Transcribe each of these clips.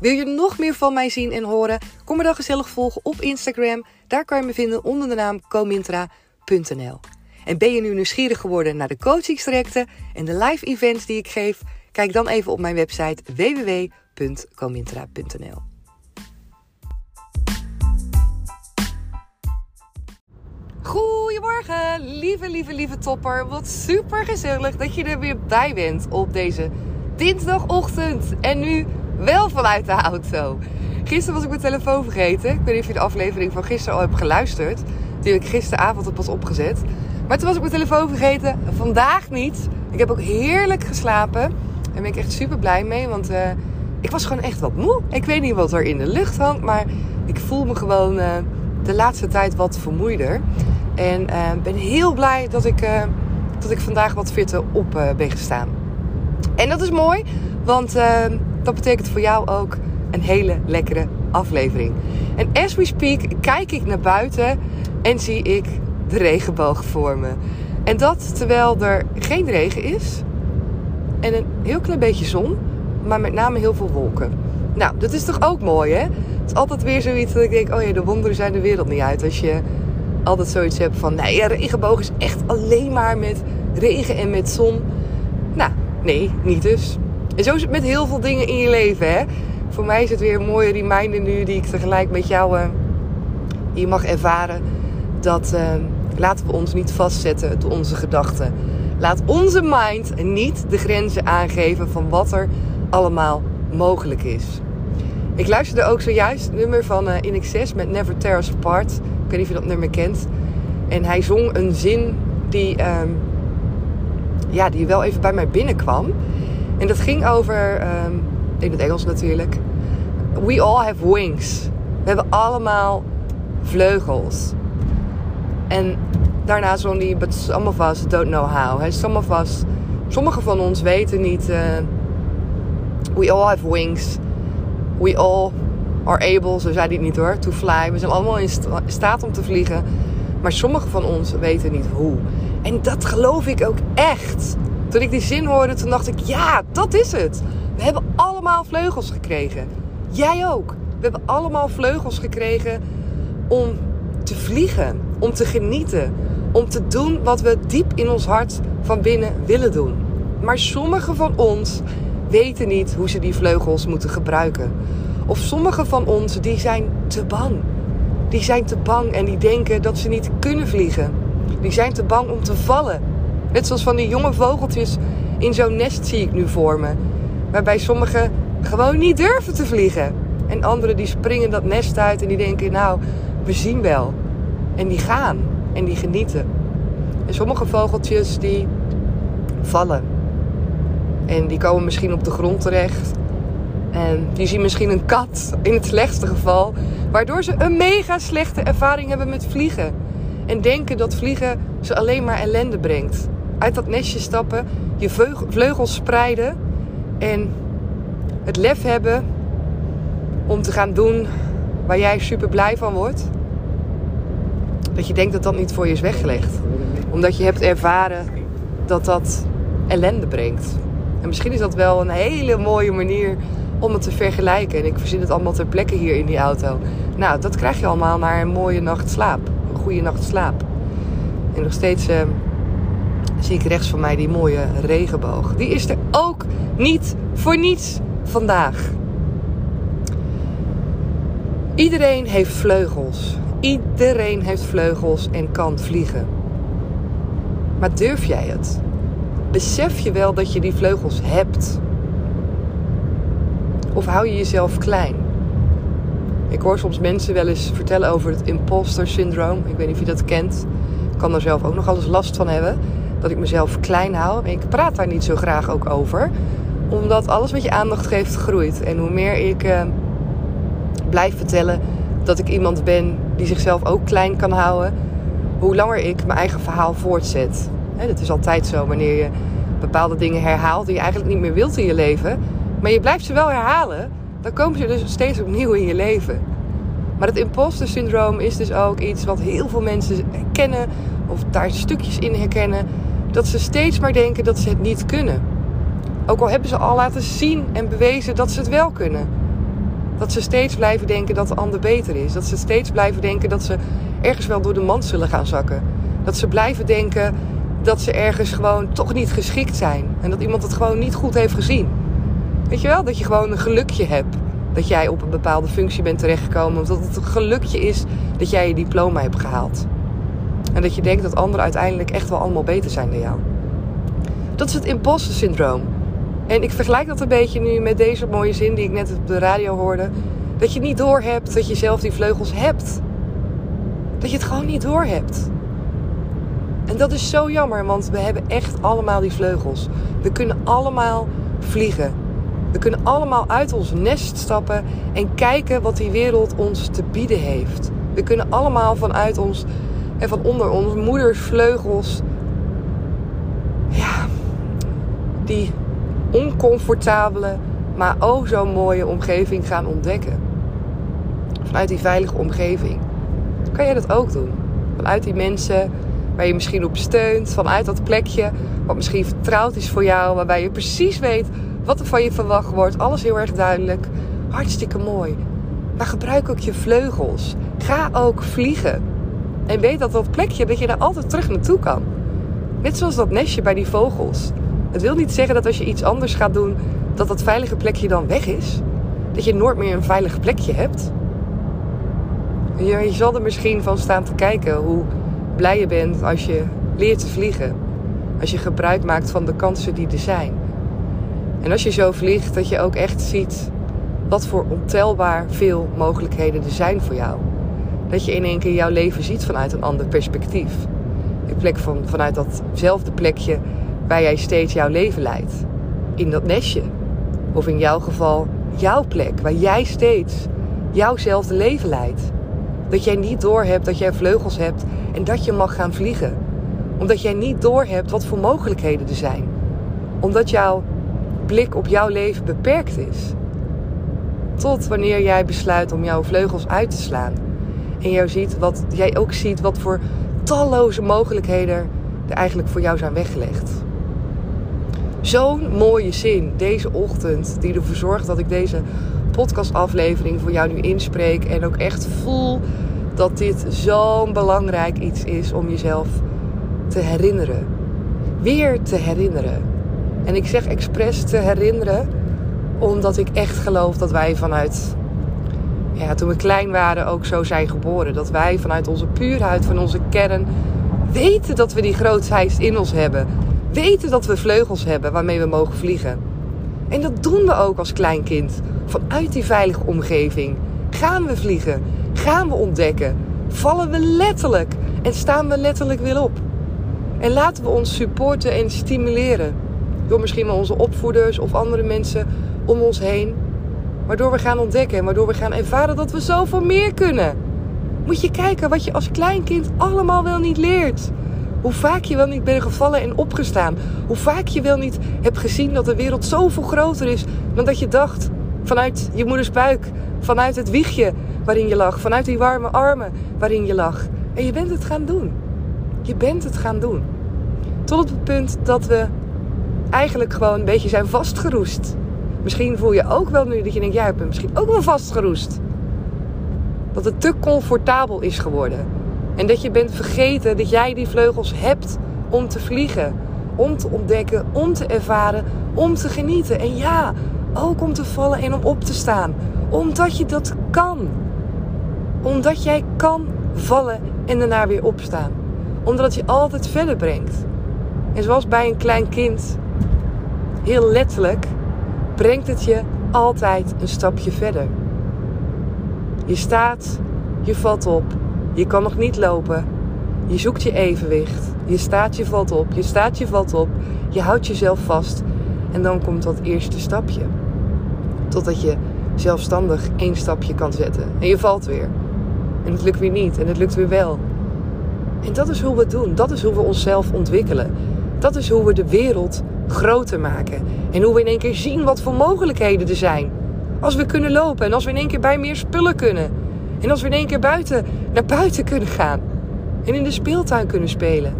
Wil je nog meer van mij zien en horen? Kom me dan gezellig volgen op Instagram. Daar kan je me vinden onder de naam comintra.nl. En ben je nu nieuwsgierig geworden naar de coachingstrajecten en de live events die ik geef? Kijk dan even op mijn website www.comintra.nl. Goedemorgen, lieve, lieve, lieve topper. Wat super gezellig dat je er weer bij bent op deze dinsdagochtend. En nu wel vanuit de auto. Gisteren was ik mijn telefoon vergeten. Ik weet niet of je de aflevering van gisteren al hebt geluisterd. Die heb ik gisteravond op pas opgezet. Maar toen was ik mijn telefoon vergeten. Vandaag niet. Ik heb ook heerlijk geslapen. Daar ben ik echt super blij mee. Want uh, ik was gewoon echt wat moe. Ik weet niet wat er in de lucht hangt. Maar ik voel me gewoon uh, de laatste tijd wat vermoeider. En uh, ben heel blij dat ik, dat ik vandaag wat fitter op ben gestaan. En dat is mooi. Want dat betekent voor jou ook een hele lekkere aflevering. En as we speak kijk ik naar buiten en zie ik de regenboog vormen. En dat terwijl er geen regen is en een heel klein beetje zon, maar met name heel veel wolken. Nou, dat is toch ook mooi, hè? Het is altijd weer zoiets dat ik denk: oh ja, de wonderen zijn de wereld niet uit. Als je altijd zoiets hebt van: nee, een regenboog is echt alleen maar met regen en met zon. Nou, nee, niet dus. En zo is het met heel veel dingen in je leven. Hè? Voor mij is het weer een mooie reminder nu die ik tegelijk met jou uh, hier mag ervaren. Dat uh, laten we ons niet vastzetten door onze gedachten. Laat onze mind niet de grenzen aangeven van wat er allemaal mogelijk is. Ik luisterde ook zojuist het nummer van uh, In Excess met Never Tear Us Apart. Ik weet niet of je dat nummer kent. En hij zong een zin die, uh, ja, die wel even bij mij binnenkwam. En dat ging over, um, in het Engels natuurlijk. We all have wings. We hebben allemaal vleugels. En daarna zong die, but some of us don't know how. He, some of us, sommige van ons weten niet. Uh, we all have wings. We all are able, zo zei hij niet hoor, to fly. We zijn allemaal in staat om te vliegen. Maar sommige van ons weten niet hoe. En dat geloof ik ook echt. Toen ik die zin hoorde, toen dacht ik, ja, dat is het. We hebben allemaal vleugels gekregen. Jij ook. We hebben allemaal vleugels gekregen om te vliegen, om te genieten, om te doen wat we diep in ons hart van binnen willen doen. Maar sommigen van ons weten niet hoe ze die vleugels moeten gebruiken. Of sommigen van ons die zijn te bang. Die zijn te bang en die denken dat ze niet kunnen vliegen. Die zijn te bang om te vallen. Net zoals van die jonge vogeltjes in zo'n nest zie ik nu voor me. Waarbij sommigen gewoon niet durven te vliegen. En anderen die springen dat nest uit en die denken, nou, we zien wel. En die gaan en die genieten. En sommige vogeltjes die vallen. En die komen misschien op de grond terecht. En die zien misschien een kat in het slechtste geval. Waardoor ze een mega slechte ervaring hebben met vliegen. En denken dat vliegen ze alleen maar ellende brengt uit dat nestje stappen, je vleugels spreiden en het lef hebben om te gaan doen waar jij super blij van wordt. Dat je denkt dat dat niet voor je is weggelegd. Omdat je hebt ervaren dat dat ellende brengt. En misschien is dat wel een hele mooie manier om het te vergelijken. En ik verzin het allemaal ter plekke hier in die auto. Nou, dat krijg je allemaal naar een mooie nacht slaap. Een goede nacht slaap. En nog steeds... Uh, zie ik rechts van mij die mooie regenboog. Die is er ook niet voor niets vandaag. Iedereen heeft vleugels. Iedereen heeft vleugels en kan vliegen. Maar durf jij het? Besef je wel dat je die vleugels hebt? Of hou je jezelf klein? Ik hoor soms mensen wel eens vertellen over het imposter syndroom. Ik weet niet of je dat kent. Ik kan er zelf ook nog alles last van hebben. Dat ik mezelf klein hou. Ik praat daar niet zo graag ook over. Omdat alles wat je aandacht geeft groeit. En hoe meer ik uh, blijf vertellen dat ik iemand ben die zichzelf ook klein kan houden. Hoe langer ik mijn eigen verhaal voortzet. He, dat is altijd zo wanneer je bepaalde dingen herhaalt die je eigenlijk niet meer wilt in je leven. Maar je blijft ze wel herhalen dan komen ze dus steeds opnieuw in je leven. Maar het imposter syndroom is dus ook iets wat heel veel mensen herkennen of daar stukjes in herkennen. Dat ze steeds maar denken dat ze het niet kunnen. Ook al hebben ze al laten zien en bewezen dat ze het wel kunnen. Dat ze steeds blijven denken dat de ander beter is. Dat ze steeds blijven denken dat ze ergens wel door de mand zullen gaan zakken. Dat ze blijven denken dat ze ergens gewoon toch niet geschikt zijn. En dat iemand het gewoon niet goed heeft gezien. Weet je wel? Dat je gewoon een gelukje hebt. Dat jij op een bepaalde functie bent terechtgekomen. Of dat het een gelukje is dat jij je diploma hebt gehaald. En dat je denkt dat anderen uiteindelijk echt wel allemaal beter zijn dan jou. Dat is het imposter syndroom. En ik vergelijk dat een beetje nu met deze mooie zin die ik net op de radio hoorde. Dat je niet doorhebt dat je zelf die vleugels hebt. Dat je het gewoon niet doorhebt. En dat is zo jammer, want we hebben echt allemaal die vleugels. We kunnen allemaal vliegen. We kunnen allemaal uit ons nest stappen en kijken wat die wereld ons te bieden heeft. We kunnen allemaal vanuit ons en van onder ons moeders vleugels, ja, die oncomfortabele, maar ook zo mooie omgeving gaan ontdekken. Vanuit die veilige omgeving. Kan jij dat ook doen? Vanuit die mensen waar je misschien op steunt, vanuit dat plekje wat misschien vertrouwd is voor jou, waarbij je precies weet wat er van je verwacht wordt. Alles heel erg duidelijk. Hartstikke mooi. Maar gebruik ook je vleugels. Ga ook vliegen. En weet dat dat plekje, dat je daar altijd terug naartoe kan. Net zoals dat nestje bij die vogels. Het wil niet zeggen dat als je iets anders gaat doen, dat dat veilige plekje dan weg is. Dat je nooit meer een veilig plekje hebt. Je, je zal er misschien van staan te kijken hoe blij je bent als je leert te vliegen. Als je gebruik maakt van de kansen die er zijn. En als je zo vliegt, dat je ook echt ziet wat voor ontelbaar veel mogelijkheden er zijn voor jou. Dat je in één keer jouw leven ziet vanuit een ander perspectief. In plek van, vanuit datzelfde plekje waar jij steeds jouw leven leidt. In dat nestje. Of in jouw geval jouw plek waar jij steeds jouwzelfde leven leidt. Dat jij niet doorhebt dat jij vleugels hebt en dat je mag gaan vliegen. Omdat jij niet doorhebt wat voor mogelijkheden er zijn. Omdat jouw blik op jouw leven beperkt is. Tot wanneer jij besluit om jouw vleugels uit te slaan. En jou ziet wat, jij ook ziet wat voor talloze mogelijkheden er eigenlijk voor jou zijn weggelegd. Zo'n mooie zin deze ochtend die ervoor zorgt dat ik deze podcastaflevering voor jou nu inspreek. En ook echt voel dat dit zo'n belangrijk iets is om jezelf te herinneren. Weer te herinneren. En ik zeg expres te herinneren, omdat ik echt geloof dat wij vanuit, ja, toen we klein waren, ook zo zijn geboren. Dat wij vanuit onze puurheid, van onze kern, weten dat we die grootheid in ons hebben. Weten dat we vleugels hebben waarmee we mogen vliegen. En dat doen we ook als klein kind. Vanuit die veilige omgeving gaan we vliegen, gaan we ontdekken, vallen we letterlijk en staan we letterlijk weer op. En laten we ons supporten en stimuleren door misschien wel onze opvoeders of andere mensen om ons heen. Waardoor we gaan ontdekken en waardoor we gaan ervaren dat we zoveel meer kunnen. Moet je kijken wat je als kleinkind allemaal wel niet leert. Hoe vaak je wel niet bent gevallen en opgestaan. Hoe vaak je wel niet hebt gezien dat de wereld zoveel groter is dan dat je dacht. Vanuit je moeders buik, vanuit het wiegje waarin je lag, vanuit die warme armen waarin je lag. En je bent het gaan doen. Je bent het gaan doen. Tot op het punt dat we eigenlijk gewoon een beetje zijn vastgeroest. Misschien voel je ook wel nu dat je denkt, jij hebt misschien ook wel vastgeroest. Dat het te comfortabel is geworden. En dat je bent vergeten dat jij die vleugels hebt om te vliegen. Om te ontdekken, om te ervaren, om te genieten. En ja, ook om te vallen en om op te staan. Omdat je dat kan. Omdat jij kan vallen en daarna weer opstaan. Omdat je altijd verder brengt. En zoals bij een klein kind, heel letterlijk, brengt het je altijd een stapje verder. Je staat, je valt op, je kan nog niet lopen, je zoekt je evenwicht, je staat, je valt op, je staat, je valt op, je houdt jezelf vast en dan komt dat eerste stapje. Totdat je zelfstandig één stapje kan zetten en je valt weer. En het lukt weer niet en het lukt weer wel. En dat is hoe we het doen, dat is hoe we onszelf ontwikkelen. Dat is hoe we de wereld groter maken. En hoe we in één keer zien wat voor mogelijkheden er zijn. Als we kunnen lopen en als we in één keer bij meer spullen kunnen. En als we in één keer buiten naar buiten kunnen gaan. En in de speeltuin kunnen spelen.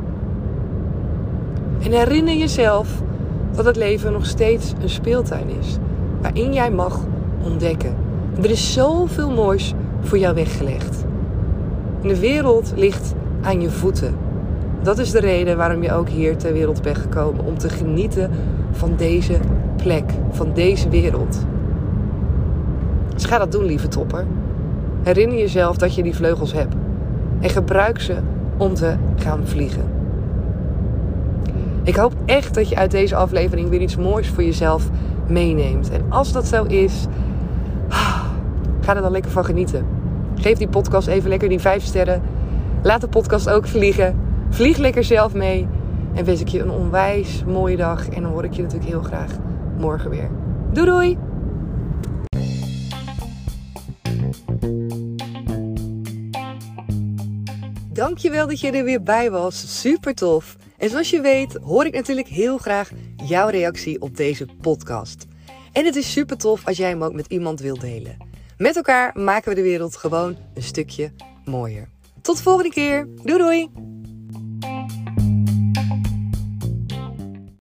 En herinner jezelf dat het leven nog steeds een speeltuin is. Waarin jij mag ontdekken. En er is zoveel moois voor jou weggelegd. En de wereld ligt aan je voeten. Dat is de reden waarom je ook hier ter wereld bent gekomen. Om te genieten van deze plek, van deze wereld. Dus ga dat doen, lieve topper. Herinner jezelf dat je die vleugels hebt. En gebruik ze om te gaan vliegen. Ik hoop echt dat je uit deze aflevering weer iets moois voor jezelf meeneemt. En als dat zo is, ga er dan lekker van genieten. Geef die podcast even lekker die 5 sterren. Laat de podcast ook vliegen. Vlieg lekker zelf mee. En wens ik je een onwijs mooie dag. En dan hoor ik je natuurlijk heel graag morgen weer. Doei doei! Dankjewel dat je er weer bij was. Super tof. En zoals je weet hoor ik natuurlijk heel graag jouw reactie op deze podcast. En het is super tof als jij hem ook met iemand wilt delen. Met elkaar maken we de wereld gewoon een stukje mooier. Tot de volgende keer. Doei doei!